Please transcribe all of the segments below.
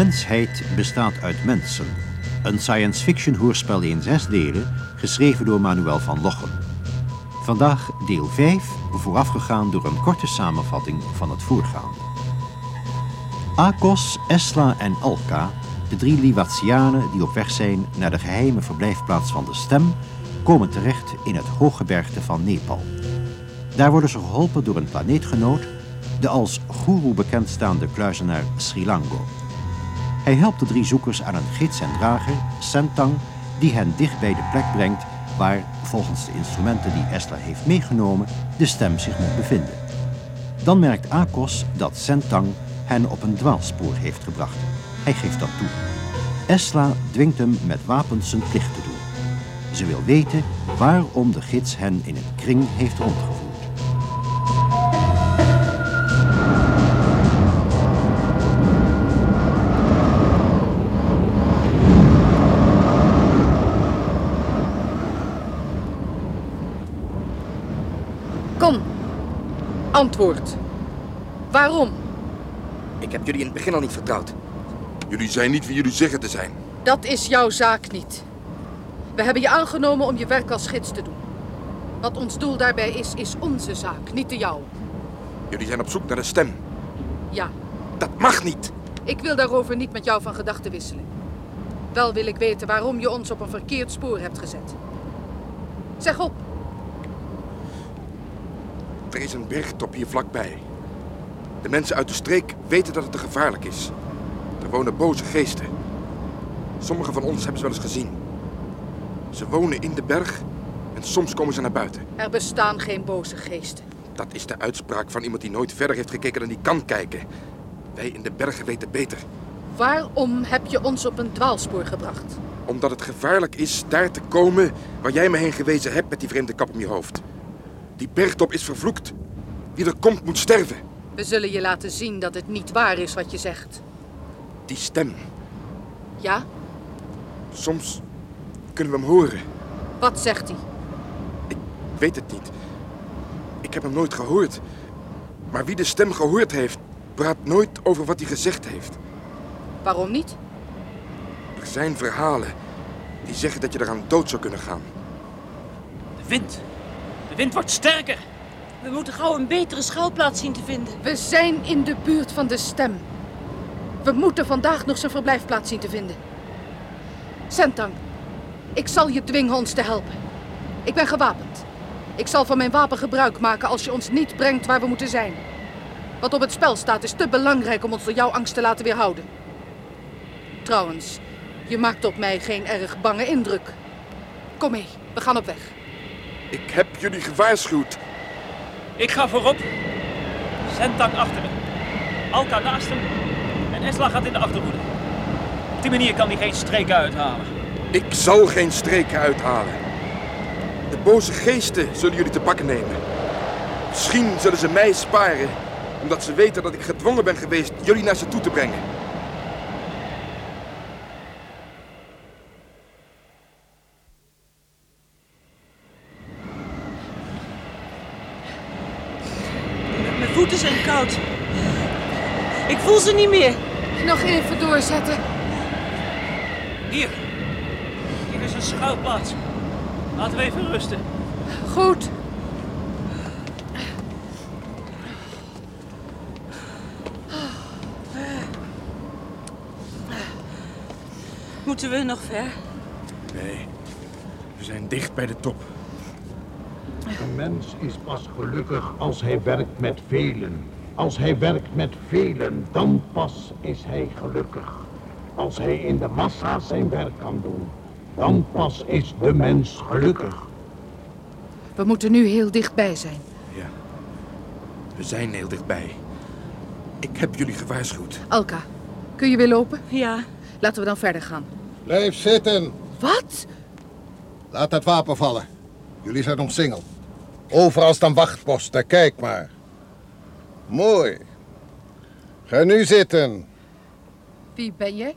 Mensheid bestaat uit mensen. Een science fiction hoorspel in zes delen, geschreven door Manuel van Lochem. Vandaag deel 5, voorafgegaan door een korte samenvatting van het voorgaande. Akos, Esla en Alka, de drie Liwatianen die op weg zijn naar de geheime verblijfplaats van de stem, komen terecht in het hooggebergte van Nepal. Daar worden ze geholpen door een planeetgenoot, de als guru bekendstaande kluizenaar Srilango. Hij helpt de drie zoekers aan een gids en drager, Sentang, die hen dicht bij de plek brengt waar, volgens de instrumenten die Esla heeft meegenomen, de stem zich moet bevinden. Dan merkt Akos dat Sentang hen op een dwaalspoor heeft gebracht. Hij geeft dat toe. Esla dwingt hem met wapens zijn plicht te doen. Ze wil weten waarom de gids hen in een kring heeft rondgevoerd. Antwoord. Waarom? Ik heb jullie in het begin al niet vertrouwd. Jullie zijn niet wie jullie zeggen te zijn. Dat is jouw zaak niet. We hebben je aangenomen om je werk als gids te doen. Wat ons doel daarbij is, is onze zaak, niet de jouwe. Jullie zijn op zoek naar de stem. Ja, Dat mag niet. ik wil daarover niet met jou van gedachten wisselen. Wel wil ik weten waarom je ons op een verkeerd spoor hebt gezet. Zeg op. Er is een bergtop hier vlakbij. De mensen uit de streek weten dat het te gevaarlijk is. Er wonen boze geesten. Sommigen van ons hebben ze wel eens gezien. Ze wonen in de berg en soms komen ze naar buiten. Er bestaan geen boze geesten. Dat is de uitspraak van iemand die nooit verder heeft gekeken dan die kan kijken. Wij in de bergen weten beter. Waarom heb je ons op een dwaalspoor gebracht? Omdat het gevaarlijk is daar te komen waar jij me heen gewezen hebt met die vreemde kap om je hoofd. Die bergtop is vervloekt. Wie er komt moet sterven. We zullen je laten zien dat het niet waar is wat je zegt. Die stem. Ja? Soms kunnen we hem horen. Wat zegt hij? Ik weet het niet. Ik heb hem nooit gehoord. Maar wie de stem gehoord heeft, praat nooit over wat hij gezegd heeft. Waarom niet? Er zijn verhalen die zeggen dat je eraan dood zou kunnen gaan. De wind. De wind wordt sterker. We moeten gauw een betere schuilplaats zien te vinden. We zijn in de buurt van de stem. We moeten vandaag nog zijn verblijfplaats zien te vinden. Sentang, ik zal je dwingen ons te helpen. Ik ben gewapend. Ik zal van mijn wapen gebruik maken als je ons niet brengt waar we moeten zijn. Wat op het spel staat is te belangrijk om ons door jouw angst te laten weerhouden. Trouwens, je maakt op mij geen erg bange indruk. Kom mee, we gaan op weg. Ik heb jullie gewaarschuwd. Ik ga voorop. Sentang achter me. Alka naast hem. En Esla gaat in de achterhoede. Op die manier kan hij geen streken uithalen. Ik zal geen streken uithalen. De boze geesten zullen jullie te pakken nemen. Misschien zullen ze mij sparen, omdat ze weten dat ik gedwongen ben geweest jullie naar ze toe te brengen. Mijn voeten zijn koud. Ik voel ze niet meer. Nog even doorzetten. Hier. Hier is een schuilplaats. Laten we even rusten. Goed. Moeten we nog ver? Nee, we zijn dicht bij de top. Een mens is pas gelukkig als hij werkt met velen. Als hij werkt met velen, dan pas is hij gelukkig. Als hij in de massa zijn werk kan doen, dan pas is de mens gelukkig. We moeten nu heel dichtbij zijn. Ja, we zijn heel dichtbij. Ik heb jullie gewaarschuwd. Alka, kun je weer lopen? Ja. Laten we dan verder gaan. Blijf zitten. Wat? Laat het wapen vallen. Jullie zijn omsingeld. Overal staan wachtposten, kijk maar. Mooi. Ga nu zitten. Wie ben jij?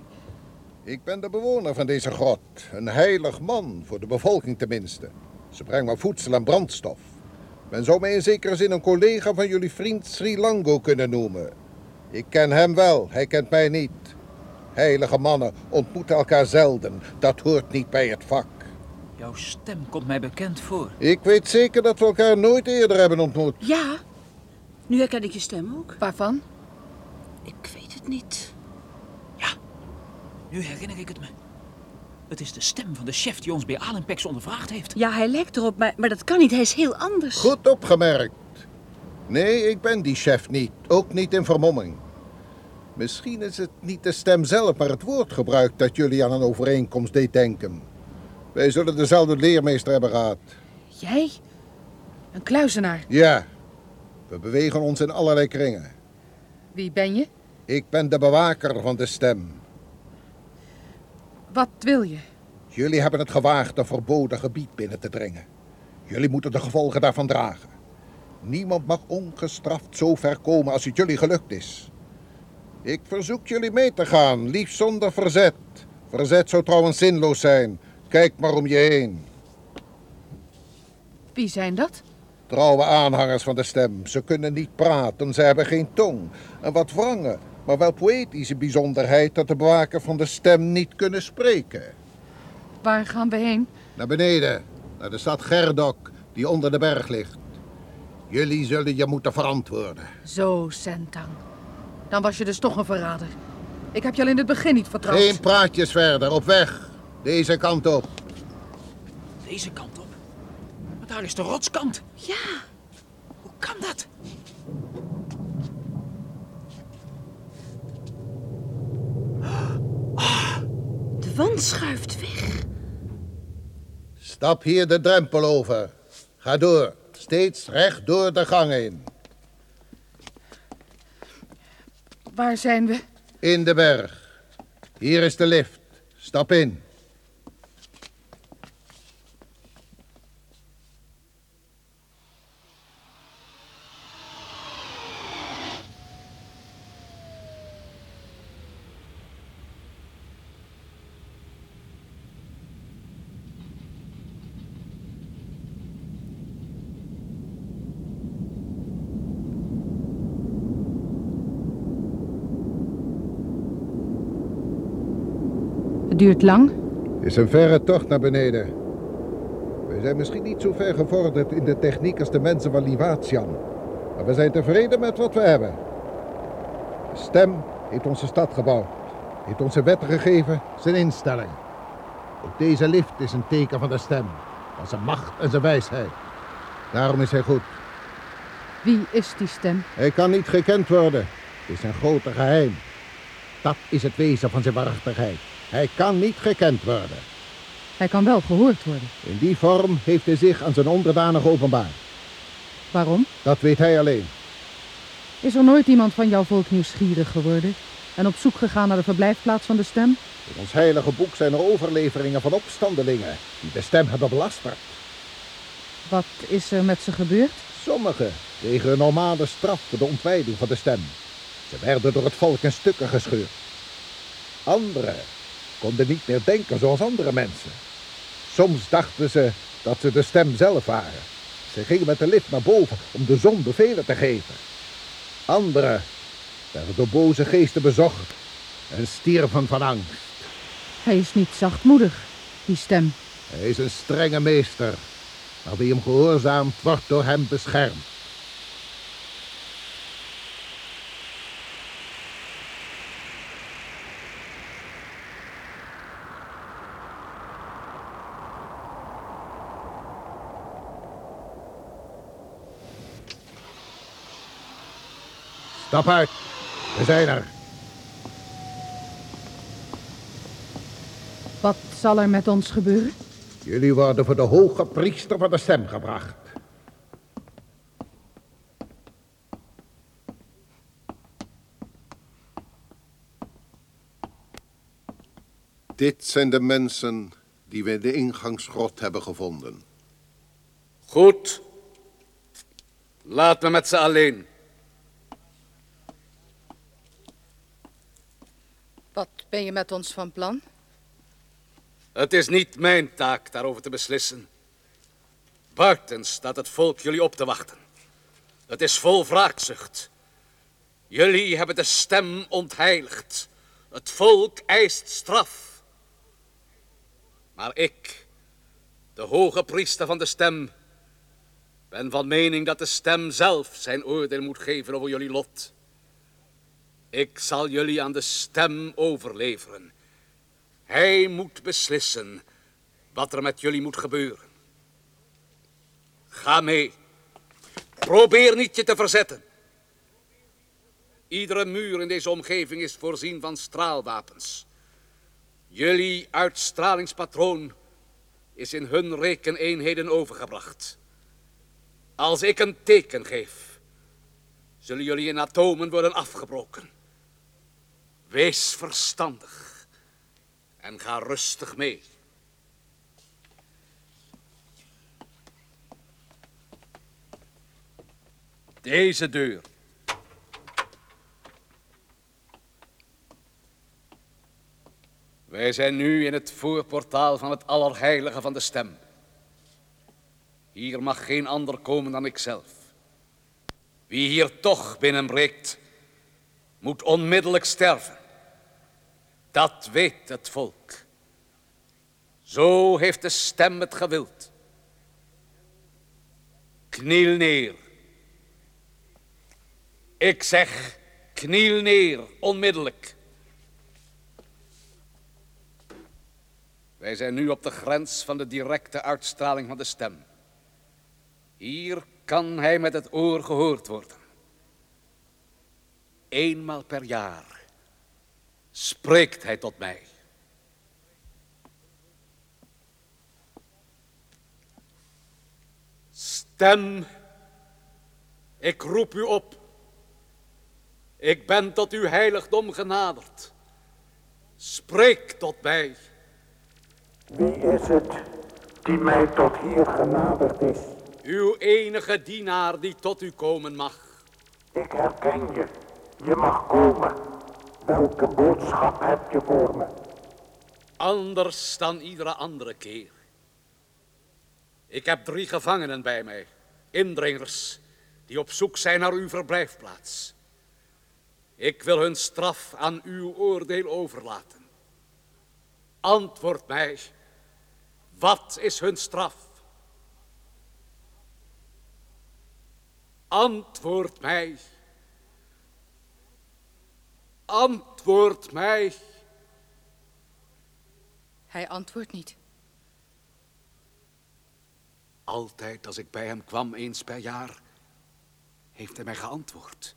Ik ben de bewoner van deze grot. Een heilig man, voor de bevolking tenminste. Ze brengen me voedsel en brandstof. Men zou mij in zekere zin een collega van jullie vriend Sri Lango kunnen noemen. Ik ken hem wel, hij kent mij niet. Heilige mannen ontmoeten elkaar zelden. Dat hoort niet bij het vak. Jouw stem komt mij bekend voor. Ik weet zeker dat we elkaar nooit eerder hebben ontmoet. Ja, nu herken ik je stem ook. Waarvan? Ik weet het niet. Nu herinner ik het me. Het is de stem van de chef die ons bij Alenpex ondervraagd heeft. Ja, hij lijkt erop, maar, maar dat kan niet. Hij is heel anders. Goed opgemerkt. Nee, ik ben die chef niet. Ook niet in vermomming. Misschien is het niet de stem zelf, maar het woordgebruik dat jullie aan een overeenkomst deed denken. Wij zullen dezelfde leermeester hebben gehad. Jij? Een kluizenaar. Ja, we bewegen ons in allerlei kringen. Wie ben je? Ik ben de bewaker van de stem. Wat wil je? Jullie hebben het gewaagd een verboden gebied binnen te dringen. Jullie moeten de gevolgen daarvan dragen. Niemand mag ongestraft zo ver komen als het jullie gelukt is. Ik verzoek jullie mee te gaan, liefst zonder verzet. Verzet zou trouwens zinloos zijn. Kijk maar om je heen. Wie zijn dat? Trouwe aanhangers van de stem. Ze kunnen niet praten, ze hebben geen tong. En wat wrangen, maar wel poëtische bijzonderheid dat de bewaker van de stem niet kunnen spreken. Waar gaan we heen? Naar beneden, naar de stad Gerdok, die onder de berg ligt. Jullie zullen je moeten verantwoorden. Zo, Sentang. Dan was je dus toch een verrader. Ik heb je al in het begin niet vertrouwd. Geen praatjes verder, op weg. Deze kant op. Deze kant op. Daar is de rotskant. Ja, Hoe kan dat? de wand schuift weg. Stap hier de drempel over. Ga door, steeds recht door de gang heen. Waar zijn we? In de berg. Hier is de lift. Stap in. Duurt lang. Het is een verre tocht naar beneden. We zijn misschien niet zo ver gevorderd in de techniek als de mensen van Livatian. Maar we zijn tevreden met wat we hebben. De stem heeft onze stad gebouwd. Heeft onze wetten gegeven, zijn instelling. Ook deze lift is een teken van de stem. Van zijn macht en zijn wijsheid. Daarom is hij goed. Wie is die stem? Hij kan niet gekend worden. Het is een grote geheim. Dat is het wezen van zijn waarachtigheid. Hij kan niet gekend worden. Hij kan wel gehoord worden. In die vorm heeft hij zich aan zijn onderdanen openbaar. Waarom? Dat weet hij alleen. Is er nooit iemand van jouw volk nieuwsgierig geworden? En op zoek gegaan naar de verblijfplaats van de stem? In ons heilige boek zijn er overleveringen van opstandelingen die de stem hebben belasterd. Wat is er met ze gebeurd? Sommigen kregen een normale straf voor de ontwijding van de stem. Ze werden door het volk in stukken gescheurd. Anderen konden niet meer denken zoals andere mensen. Soms dachten ze dat ze de stem zelf waren. Ze gingen met de lift naar boven om de zon bevelen te geven. Anderen werden door boze geesten bezocht en stierven van angst. Hij is niet zachtmoedig, die stem. Hij is een strenge meester, maar wie hem gehoorzaamt wordt door hem beschermd. Stap uit. We zijn er. Wat zal er met ons gebeuren? Jullie worden voor de hoge priester van de stem gebracht. Dit zijn de mensen die we in de ingangsgrot hebben gevonden. Goed. Laat me met ze alleen. Wat ben je met ons van plan? Het is niet mijn taak daarover te beslissen. Buiten staat het volk jullie op te wachten. Het is vol wraakzucht. Jullie hebben de stem ontheiligd. Het volk eist straf. Maar ik, de hoge priester van de stem, ben van mening dat de stem zelf zijn oordeel moet geven over jullie lot. Ik zal jullie aan de stem overleveren. Hij moet beslissen wat er met jullie moet gebeuren. Ga mee. Probeer niet je te verzetten. Iedere muur in deze omgeving is voorzien van straalwapens. Jullie uitstralingspatroon is in hun rekeneenheden overgebracht. Als ik een teken geef, zullen jullie in atomen worden afgebroken. Wees verstandig en ga rustig mee. Deze deur. Wij zijn nu in het voorportaal van het Allerheilige van de Stem. Hier mag geen ander komen dan ikzelf. Wie hier toch binnenbreekt, moet onmiddellijk sterven. Dat weet het volk. Zo heeft de stem het gewild. Kniel neer. Ik zeg, kniel neer, onmiddellijk. Wij zijn nu op de grens van de directe uitstraling van de stem. Hier kan hij met het oor gehoord worden. Eenmaal per jaar spreekt hij tot mij. Stem, ik roep u op. Ik ben tot uw heiligdom genaderd. Spreek tot mij. Wie is het die mij tot hier genaderd is? Uw enige dienaar die tot u komen mag. Ik herken je. Je mag komen. Welke boodschap heb je voor me? Anders dan iedere andere keer. Ik heb drie gevangenen bij mij, indringers, die op zoek zijn naar uw verblijfplaats. Ik wil hun straf aan uw oordeel overlaten. Antwoord mij, wat is hun straf? Antwoord mij. Antwoord mij. Hij antwoordt niet. Altijd als ik bij hem kwam, eens per jaar, heeft hij mij geantwoord.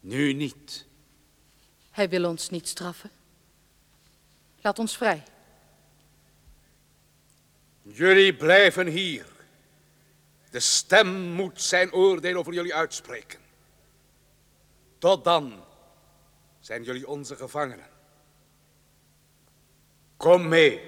Nu niet. Hij wil ons niet straffen. Laat ons vrij. Jullie blijven hier. De stem moet zijn oordeel over jullie uitspreken. Tot dan zijn jullie onze gevangenen. Kom mee.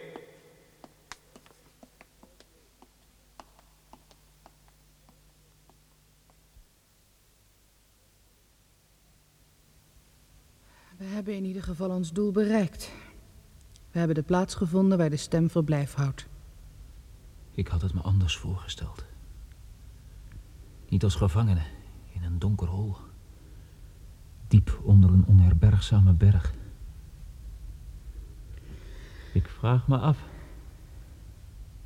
We hebben in ieder geval ons doel bereikt. We hebben de plaats gevonden waar de stem verblijf houdt. Ik had het me anders voorgesteld. Niet als gevangene in een donker hol. Diep onder een onherbergzame berg. Ik vraag me af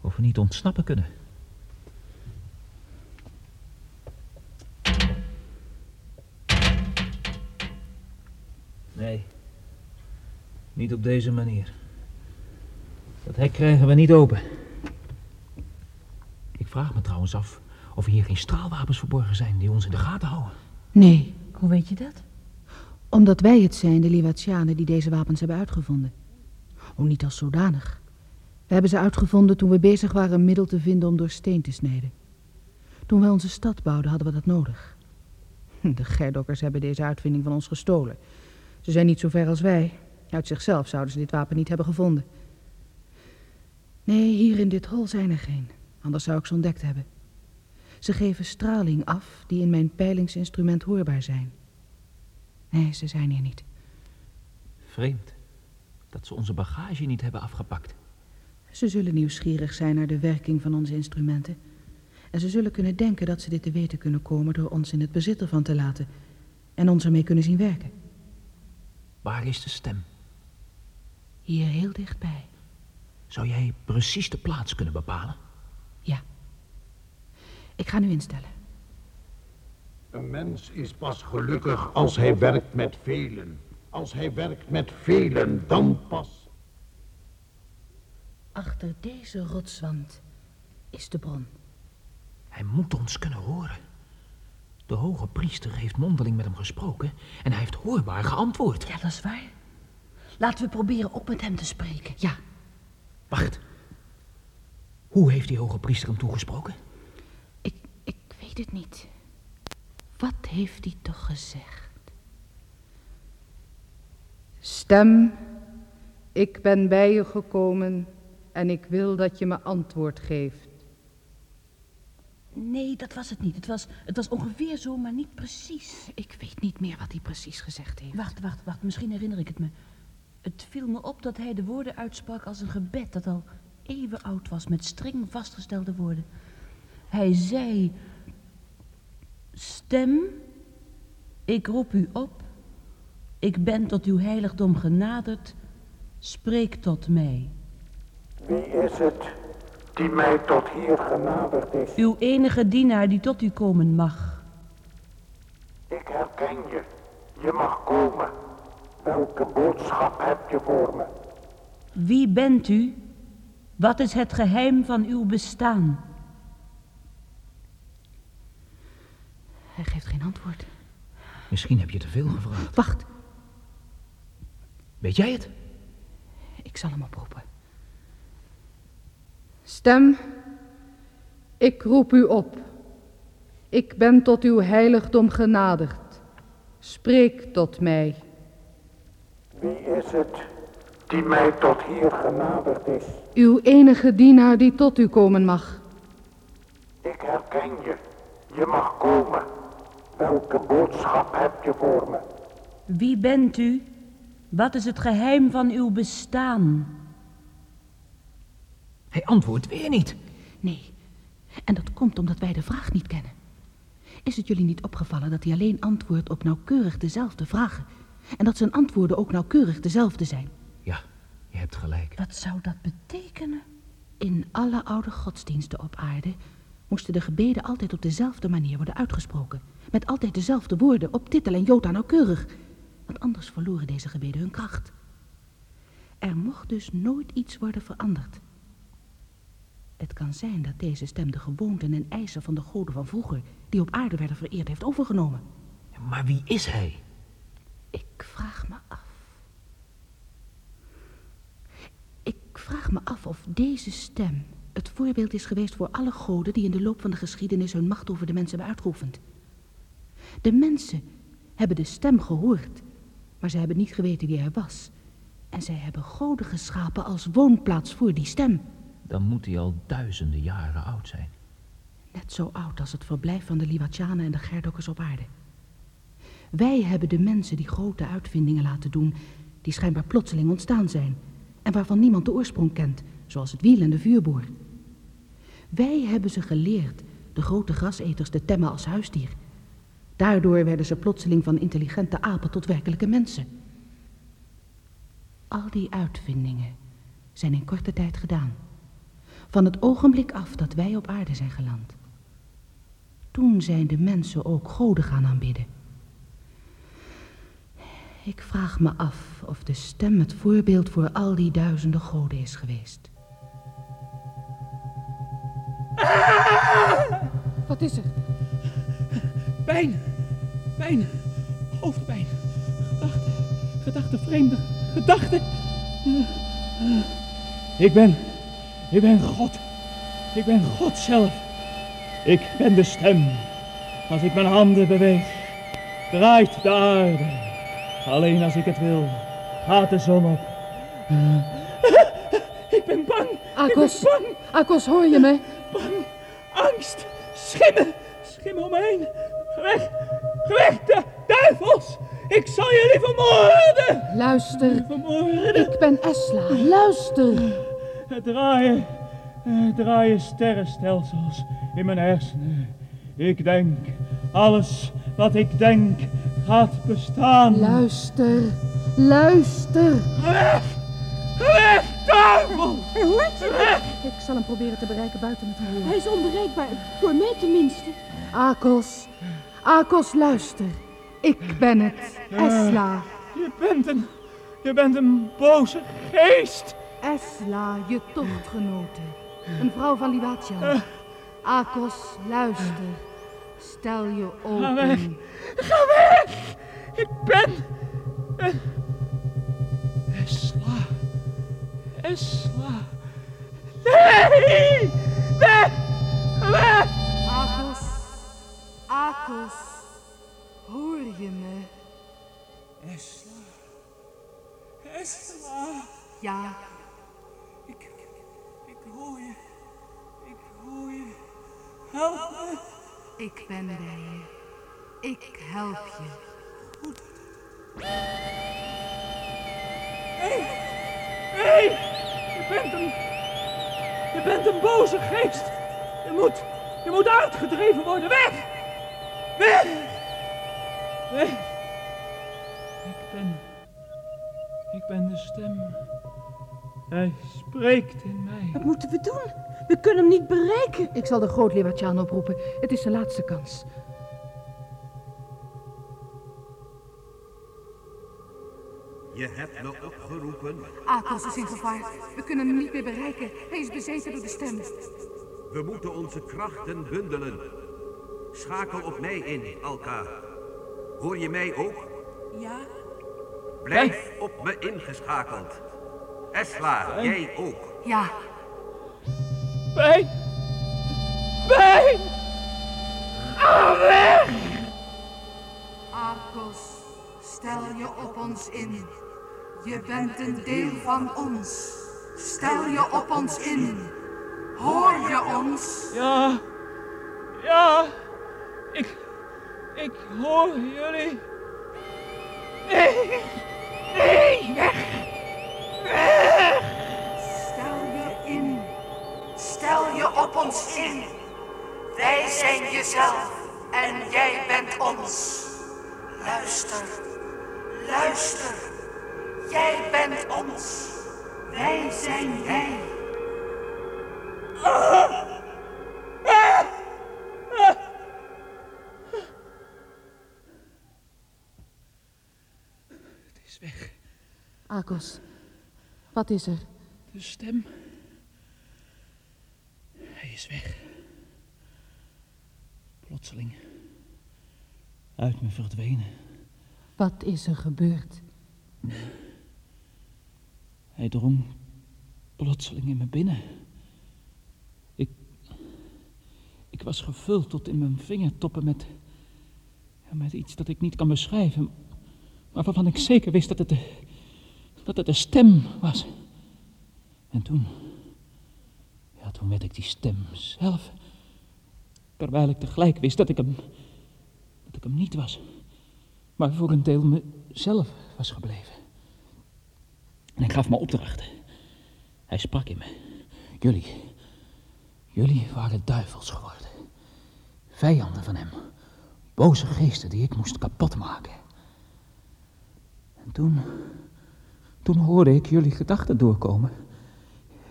of we niet ontsnappen kunnen. Nee, niet op deze manier. Dat hek krijgen we niet open. Ik vraag me trouwens af of er hier geen straalwapens verborgen zijn die ons in de gaten houden. Nee, Hoe weet je dat? Omdat wij het zijn, de Liwatianen, die deze wapens hebben uitgevonden. Oh, niet als zodanig. We hebben ze uitgevonden toen we bezig waren een middel te vinden om door steen te snijden. Toen wij onze stad bouwden, hadden we dat nodig. De Gerdokkers hebben deze uitvinding van ons gestolen. Ze zijn niet zo ver als wij. Uit zichzelf zouden ze dit wapen niet hebben gevonden. Nee, hier in dit hol zijn er geen. Anders zou ik ze ontdekt hebben. Ze geven straling af die in mijn peilingsinstrument hoorbaar zijn. Nee, ze zijn hier niet. Vreemd dat ze onze bagage niet hebben afgepakt. Ze zullen nieuwsgierig zijn naar de werking van onze instrumenten. En ze zullen kunnen denken dat ze dit te weten kunnen komen door ons in het bezit ervan te laten en ons ermee kunnen zien werken. Waar is de stem? Hier heel dichtbij. Zou jij precies de plaats kunnen bepalen? Ja. Ik ga nu instellen. Een mens is pas gelukkig als hij werkt met velen. Als hij werkt met velen, dan pas. Achter deze rotswand is de bron. Hij moet ons kunnen horen. De hoge priester heeft mondeling met hem gesproken en hij heeft hoorbaar geantwoord. Ja, dat is waar. Laten we proberen ook met hem te spreken. Ja, Wacht. Hoe heeft die hoge priester hem toegesproken? ik, ik weet het niet. Wat heeft hij toch gezegd? Stem, ik ben bij je gekomen en ik wil dat je me antwoord geeft. Nee, dat was het niet. Het was, het was ongeveer zo, maar niet precies. Ik weet niet meer wat hij precies gezegd heeft. Wacht, wacht, wacht. Misschien herinner ik het me. Het viel me op dat hij de woorden uitsprak als een gebed dat al eeuwen oud was, met streng vastgestelde woorden. Hij zei: Stem, ik roep u op. Ik ben tot uw heiligdom genaderd. Spreek tot mij. Wie is het die mij tot hier genaderd is? Uw enige dienaar die tot u komen mag. Ik herken je. Je mag komen. Welke boodschap heb je voor me? Wie bent u? Wat is het geheim van uw bestaan? Hij geeft geen antwoord. Misschien heb je te veel gevraagd. Wacht, Weet jij het? ik zal hem oproepen. Stem, ik roep u op. Ik ben tot uw heiligdom genaderd. Spreek tot mij. Wie is het die mij tot hier genaderd is? Uw enige dienaar die tot u komen mag. Ik herken je. Je mag komen. Welke boodschap heb je voor me? Wie bent u? Wat is het geheim van uw bestaan? Hij antwoordt weer niet. Nee, en dat komt omdat wij de vraag niet kennen. Is het jullie niet opgevallen dat hij alleen antwoordt op nauwkeurig dezelfde vragen? En dat zijn antwoorden ook nauwkeurig dezelfde zijn? Ja, je hebt gelijk. Wat zou dat betekenen? In alle oude godsdiensten op aarde moesten de gebeden altijd op dezelfde manier worden uitgesproken. Met altijd dezelfde woorden, op titel en jota nauwkeurig. Want anders verloren deze gebeden hun kracht. Er mocht dus nooit iets worden veranderd. Het kan zijn dat deze stem de gewoonten en eisen van de goden van vroeger, die op aarde werden vereerd, heeft overgenomen. Maar wie is hij? Ik vraag me af. Ik vraag me af of deze stem voorbeeld is geweest voor alle goden die in de loop van de geschiedenis hun macht over de mensen hebben uitgeoefend. De mensen hebben de stem gehoord, maar ze hebben niet geweten wie hij was. En zij hebben goden geschapen als woonplaats voor die stem. Dan moet hij al duizenden jaren oud zijn. Net zo oud als het verblijf van de Liwatianen en de Gerdokkers op aarde. Wij hebben de mensen die grote uitvindingen laten doen, die schijnbaar plotseling ontstaan zijn en waarvan niemand de oorsprong kent, zoals het wiel en de vuurboor. Wij hebben ze geleerd de grote graseters te temmen als huisdier. Daardoor werden ze plotseling van intelligente apen tot werkelijke mensen. Al die uitvindingen zijn in korte tijd gedaan. Van het ogenblik af dat wij op aarde zijn geland. Toen zijn de mensen ook goden gaan aanbidden. Ik vraag me af of de stem het voorbeeld voor al die duizenden goden is geweest. Wat is er? Pijn. Pijn. Hoofdpijn. Gedachten. Gedachten, vreemde gedachten. Ik ben... Ik ben God. Ik ben God zelf. Ik ben de stem. Als ik mijn handen beweeg, draait de aarde. Alleen als ik het wil, gaat de zon op. Ik ben bang. Akos, Ik ben bang. Akos, hoor je me? Schimmen. Schimmen om me heen. Weg. De duivels. Ik zal jullie vermoorden. Luister, Vermoorden. ik ben Esla. Luister. Het draaien. Het draaien sterrenstelsels in mijn hersenen. Ik denk, alles wat ik denk gaat bestaan. Luister. Luister. Weg! Weg, duivel! Hoort je. Ik zal hem proberen te bereiken buiten het gehoor. Hij is onbereikbaar. Voor mij tenminste. Akos. Akos, luister. Ik ben het. Esla. Je bent een... Je bent een boze geest. Esla, je tochtgenote. Een vrouw van Liwatian. Akos, luister. Stel je Ga weg. open. Ga weg! Ik ben... een- Esla. Esla. Nee! Weg! Weg! Akos. Akos. Hoor je me? Esla. Esla. Ja. Ik... Ik hoor je. Ik hoor je. Help me. Ik ben bij je. Ik help je. Nee! Je bent een... Je bent een boze geest. Je moet... Je moet uitgedreven worden. Weg! Weg! Weg! Ik ben... Ik ben de stem. Hij spreekt in mij. Wat moeten we doen? We kunnen hem niet bereiken. Ik zal de groot Leeuwartjaan oproepen. Het is de laatste kans. Hebt me opgeroepen. Akos is in gevaar. We kunnen hem niet meer bereiken. Hij is bezeten door de stem. We moeten onze krachten bundelen. Schakel op mij in, Alka. Hoor je mij ook? Ja? Blijf op me ingeschakeld. Esla, jij ook. Ja, Pijn! Je bent een deel van ons. Stel je op ons in. Hoor je ons? Ja, ja, ik, ik hoor jullie. Nee, nee, weg, weg. Stel je in. Stel je op ons in. Wij zijn jezelf en jij bent ons. Luister, luister. Jij bent ons. Wij zijn jij. Het is weg, Akos, wat is er? de stem. Hij is weg. Plotseling. Uit me verdwenen. Wat is er gebeurd? Hij drong plotseling in me binnen. Ik. Ik was gevuld tot in mijn vingertoppen met. met iets dat ik niet kan beschrijven. Maar waarvan ik zeker wist dat het de. dat het de stem was. En toen. ja, toen werd ik die stem zelf. Terwijl ik tegelijk wist dat ik hem. dat ik hem niet was. Maar voor een deel mezelf was gebleven. En ik gaf me opdrachten. Hij sprak in me. Jullie, jullie waren duivels geworden. Vijanden van hem. Boze geesten die ik moest kapotmaken. En toen, toen hoorde ik jullie gedachten doorkomen.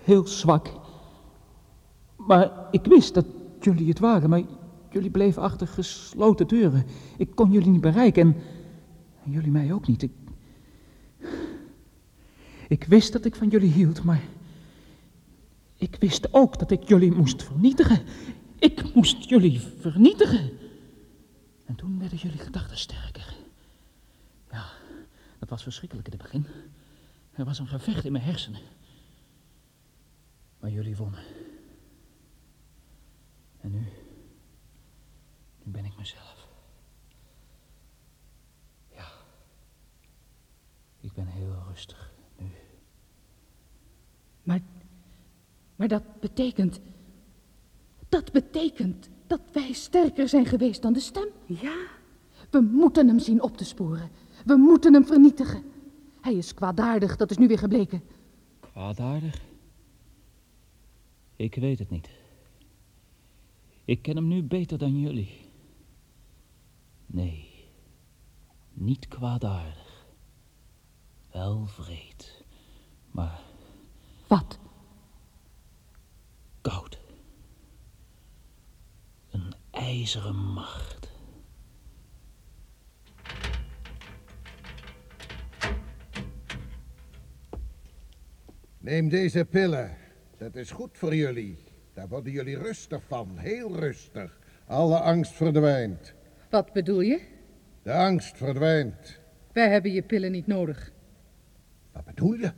Heel zwak. Maar ik wist dat jullie het waren, maar jullie bleven achter gesloten deuren. Ik kon jullie niet bereiken en, jullie mij ook niet. Ik wist dat ik van jullie hield, maar ik wist ook dat ik jullie moest vernietigen. Ik moest jullie vernietigen. En toen werden jullie gedachten sterker. Ja, dat was verschrikkelijk in het begin. Er was een gevecht in mijn hersenen. Maar jullie wonnen. En nu, nu ben ik mezelf. Ja, ik ben heel rustig. Maar, maar dat betekent. Dat betekent dat wij sterker zijn geweest dan de stem. Ja. We moeten hem zien op te sporen. We moeten hem vernietigen. Hij is kwaadaardig, dat is nu weer gebleken. Kwaadaardig? Ik weet het niet. Ik ken hem nu beter dan jullie. Nee, niet kwaadaardig. Wel vreed, maar Wat? koud. Een ijzeren macht. Neem deze pillen. Dat is goed voor jullie. Daar worden jullie rustig van, heel rustig. Alle angst verdwijnt. Wat bedoel je? De angst verdwijnt. Wij hebben je pillen niet nodig. Wat bedoel je?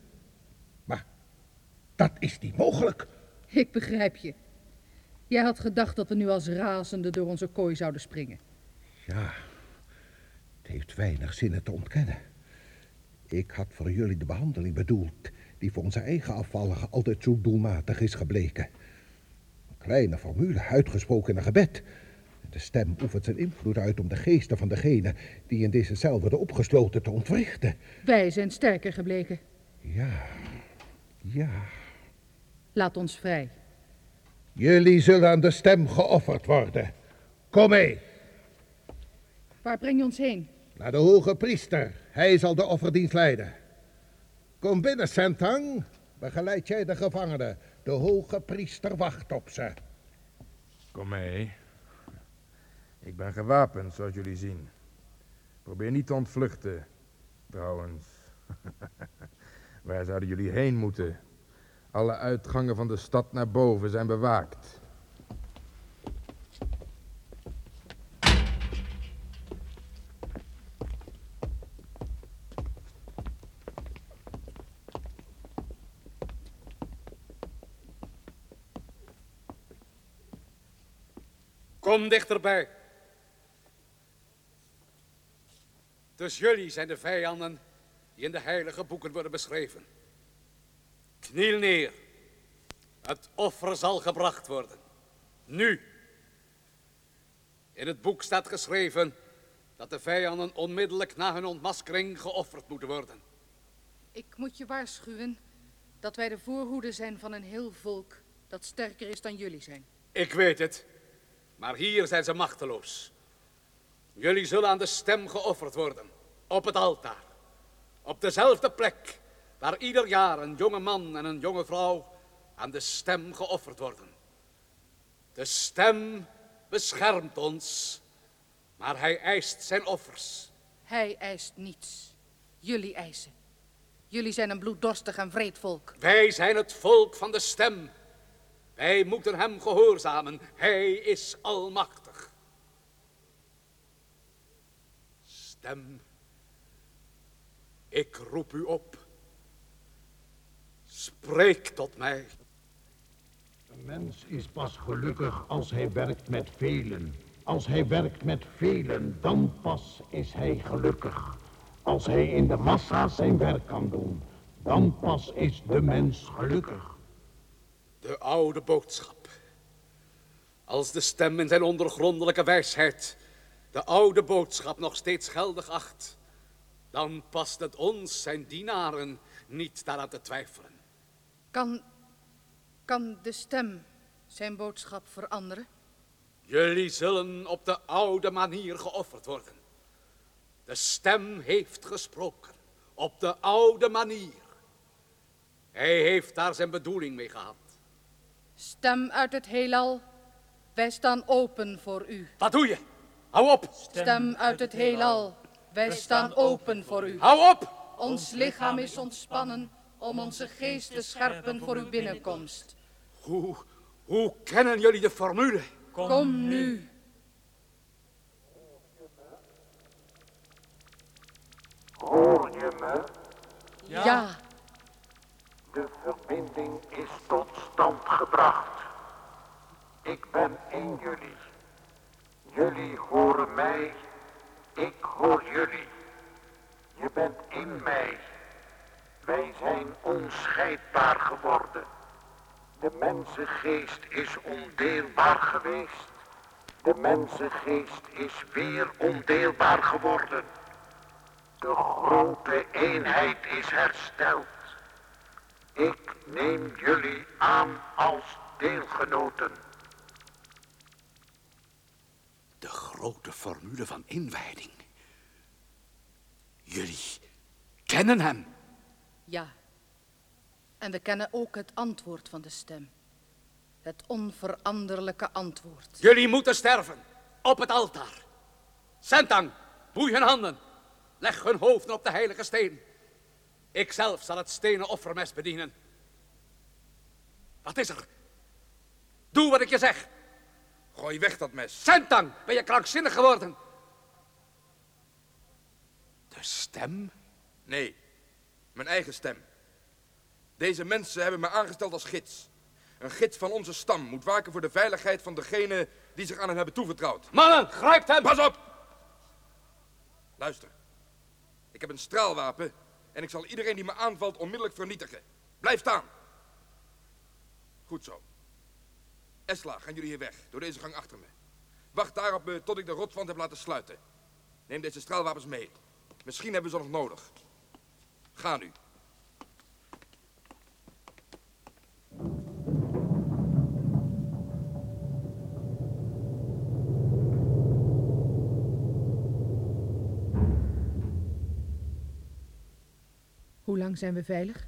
Dat is niet mogelijk. Ik begrijp je. Jij had gedacht dat we nu als razende door onze kooi zouden springen. Ja, het heeft weinig zin het te ontkennen. Ik had voor jullie de behandeling bedoeld... die voor onze eigen afvalligen altijd zo doelmatig is gebleken. Een kleine formule, uitgesproken in een gebed. De stem oefent zijn invloed uit om de geesten van degene... die in deze cel worden opgesloten te ontwrichten. Wij zijn sterker gebleken. Ja, ja. Laat ons vrij. Jullie zullen aan de stem geofferd worden. Kom mee, Waar breng je ons heen? naar de hoge priester. Hij zal de offerdienst leiden. Kom binnen, Sentang. Begeleid jij de gevangenen. De hoge priester wacht op ze. Kom mee. Ik ben gewapend, zoals jullie zien. Probeer niet te ontvluchten, trouwens. Waar zouden jullie heen moeten? Alle uitgangen van de stad naar boven zijn bewaakt. Kom dichterbij. Dus jullie zijn de vijanden die in de heilige boeken worden beschreven. Kniel neer. Het offer zal gebracht worden. Nu. In het boek staat geschreven dat de vijanden onmiddellijk na hun ontmaskering geofferd moeten worden. Ik moet je waarschuwen dat wij de voorhoede zijn van een heel volk dat sterker is dan jullie zijn. Ik weet het, maar hier zijn ze machteloos. Jullie zullen aan de stem geofferd worden, op het altaar. Op dezelfde plek waar ieder jaar een jonge man en een jonge vrouw aan de stem geofferd worden. De stem beschermt ons, maar hij eist zijn offers. Hij eist niets. Jullie eisen. Jullie zijn een bloeddorstig en vreed volk. Wij zijn het volk van de stem. Wij moeten hem gehoorzamen. Hij is almachtig. Stem, ik roep u op. Spreek tot mij. Een mens is pas gelukkig als hij werkt met velen. Als hij werkt met velen, dan pas is hij gelukkig. Als hij in de massa zijn werk kan doen, dan pas is de mens gelukkig. De oude boodschap. Als de stem in zijn ondergrondelijke wijsheid de oude boodschap nog steeds geldig acht, dan past het ons, zijn dienaren, niet daaraan te twijfelen. Kan, kan de stem zijn boodschap veranderen? Jullie zullen op de oude manier geofferd worden. De stem heeft gesproken, op de oude manier. Hij heeft daar zijn bedoeling mee gehad. Stem uit het heelal, wij staan open voor u. Wat doe je? Hou op! Stem uit het heelal, wij staan open voor u. Hou op! Ons lichaam is ontspannen om onze geest te scherpen voor uw binnenkomst. Hoe, hoe kennen jullie de formule? Kom nu. Hoor je me? Ja, De verbinding is tot stand gebracht. Ik ben in jullie. Jullie horen mij. Ik hoor jullie. Je bent in mij. Wij zijn onscheidbaar geworden. De mensengeest is ondeelbaar geweest. De mensengeest is weer ondeelbaar geworden. De grote eenheid is hersteld. Ik neem jullie aan als deelgenoten. De grote formule van inwijding. Jullie kennen hem. Ja. En we kennen ook het antwoord van de stem. Het onveranderlijke antwoord. Jullie moeten sterven. Op het altaar. Sentang, boei hun handen. Leg hun hoofden op de heilige steen. Ikzelf zal het stenen offermes bedienen. Wat is er? Doe wat ik je zeg. Gooi weg dat mes. Sentang, ben je krankzinnig geworden? De stem? Nee, mijn eigen stem. Deze mensen hebben me aangesteld als gids. Een gids van onze stam moet waken voor de veiligheid van degene die zich aan hem hebben toevertrouwd. Mannen, grijpt hem! Pas op! Luister. Ik heb een straalwapen en ik zal iedereen die me aanvalt onmiddellijk vernietigen. Blijf staan. Goed zo. Esla, gaan jullie hier weg, door deze gang achter me. Wacht daar op me tot ik de rotswand heb laten sluiten. Neem deze straalwapens mee. Misschien hebben we ze nog nodig. Ga nu. Hoe lang zijn we veilig?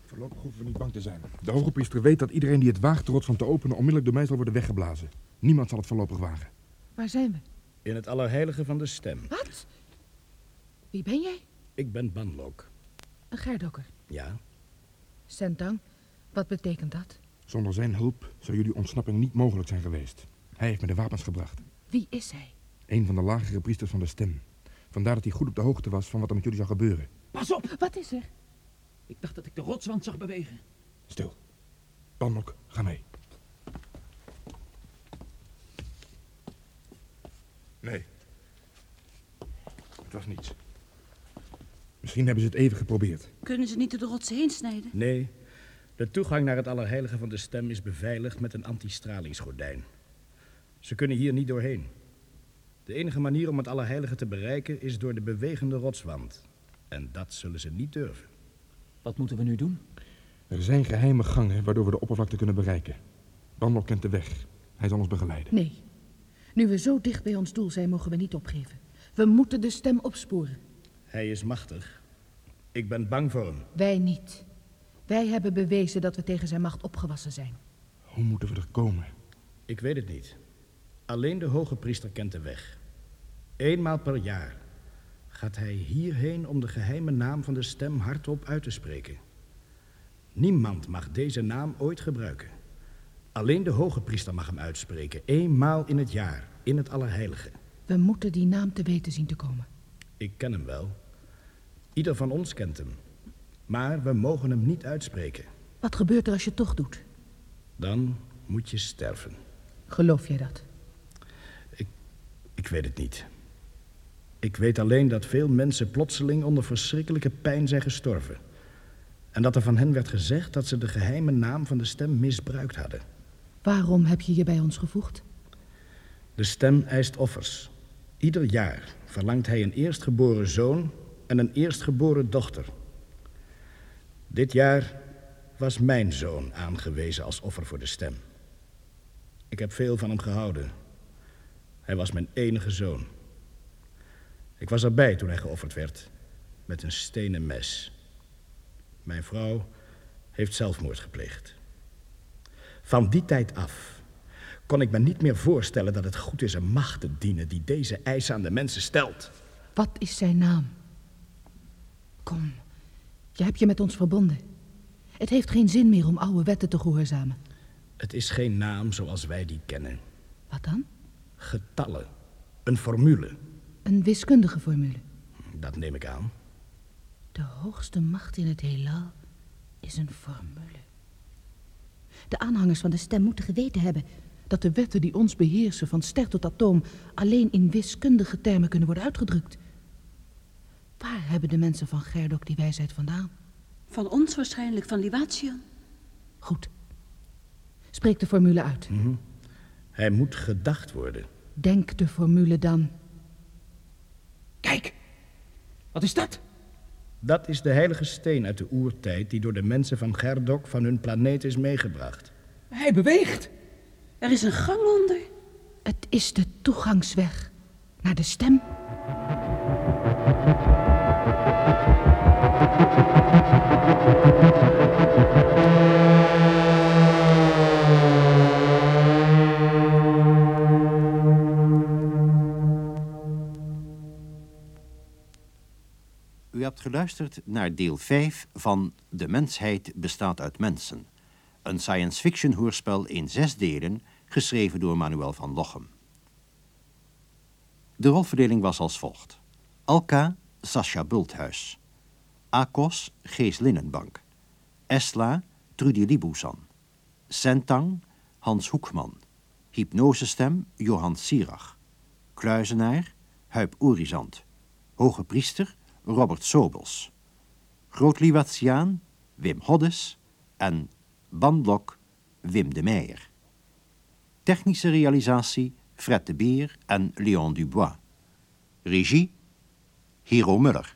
Voorlopig hoeven we niet bang te zijn. De hoge priester weet dat iedereen die het waagt de rotswand te openen onmiddellijk door mij zal worden weggeblazen. Niemand zal het voorlopig wagen. Waar zijn we? In het allerheilige van de stem. Wat? Wie ben jij? Ik ben Banlok. Een gerdokker. Ja? Sentang, wat betekent dat? Zonder zijn hulp zou jullie ontsnapping niet mogelijk zijn geweest. Hij heeft me de wapens gebracht. Wie is hij? Een van de lagere priesters van de stem. Vandaar dat hij goed op de hoogte was van wat er met jullie zou gebeuren. Pas op! Wat is er? Ik dacht dat ik de rotswand zag bewegen. Stil. Banlok, ga mee. Nee. Het was niets. Misschien hebben ze het even geprobeerd. Kunnen ze niet door de rotsen heen snijden? Nee. De toegang naar het allerheilige van de stem is beveiligd met een antistralingsgordijn. Ze kunnen hier niet doorheen. De enige manier om het allerheilige te bereiken is door de bewegende rotswand. En dat zullen ze niet durven. Wat moeten we nu doen? Er zijn geheime gangen waardoor we de oppervlakte kunnen bereiken. Banlok kent de weg. Hij zal ons begeleiden. Nee. Nu we zo dicht bij ons doel zijn, mogen we niet opgeven. We moeten de stem opsporen. Hij is machtig. Ik ben bang voor hem. Wij niet. Wij hebben bewezen dat we tegen zijn macht opgewassen zijn. Hoe moeten we er komen? Ik weet het niet. Alleen de hoge priester kent de weg. Eenmaal per jaar gaat hij hierheen om de geheime naam van de stem hardop uit te spreken. Niemand mag deze naam ooit gebruiken. Alleen de hoge priester mag hem uitspreken, eenmaal in het jaar, in het Allerheilige. We moeten die naam te weten zien te komen. Ik ken hem wel. Ieder van ons kent hem. Maar we mogen hem niet uitspreken. Wat gebeurt er als je het toch doet? Dan moet je sterven. Geloof jij dat? Ik weet het niet. Ik weet alleen dat veel mensen plotseling onder verschrikkelijke pijn zijn gestorven. En dat er van hen werd gezegd dat ze de geheime naam van de stem misbruikt hadden. Waarom heb je je bij ons gevoegd? De stem eist offers. Ieder jaar verlangt hij een eerstgeboren zoon en een eerstgeboren dochter. Dit jaar was mijn zoon aangewezen als offer voor de stem. Ik heb veel van hem gehouden. Hij was mijn enige zoon. Ik was erbij toen hij geofferd werd, met een stenen mes. Mijn vrouw heeft zelfmoord gepleegd. Van die tijd af kon ik me niet meer voorstellen dat het goed is een macht te dienen die deze eisen aan de mensen stelt. Wat is zijn naam? Kom, je hebt je met ons verbonden. Het heeft geen zin meer om oude wetten te gehoorzamen. Het is geen naam zoals wij die kennen. Wat dan? Getallen. Een formule. Een wiskundige formule. Dat neem ik aan. De hoogste macht in het heelal is een formule. De aanhangers van de stem moeten geweten hebben dat de wetten die ons beheersen van ster tot atoom alleen in wiskundige termen kunnen worden uitgedrukt. Waar hebben de mensen van Gerdok die wijsheid vandaan? Van ons waarschijnlijk, van Livation. Goed. Spreek de formule uit. Mm -hmm. Hij moet gedacht worden. Denk de formule dan. Kijk, wat is dat? Dat is de heilige steen uit de oertijd die door de mensen van Gerdok van hun planeet is meegebracht. Hij beweegt. Er is een gang onder. Het is de toegangsweg naar de stem. Geluisterd naar deel 5 van De mensheid bestaat uit mensen. Een science fiction hoorspel in zes delen, geschreven door Manuel van Lochem. De rolverdeling was als volgt. Alka, Sascha Bulthuis. Akos, Gees Linnenbank. Esla, Trudy Libouzan. Sentang, Hans Hoekman. Hypnosestem, Johan Sierach. Kluizenaar, Huip Oerizant. Hoge priester, Robert Sobels. Grootliwatiaan, Wim Hoddes. En bandlok, Wim de Meijer. Technische realisatie, Fred de Beer en Leon Dubois. Regie, Hero Muller.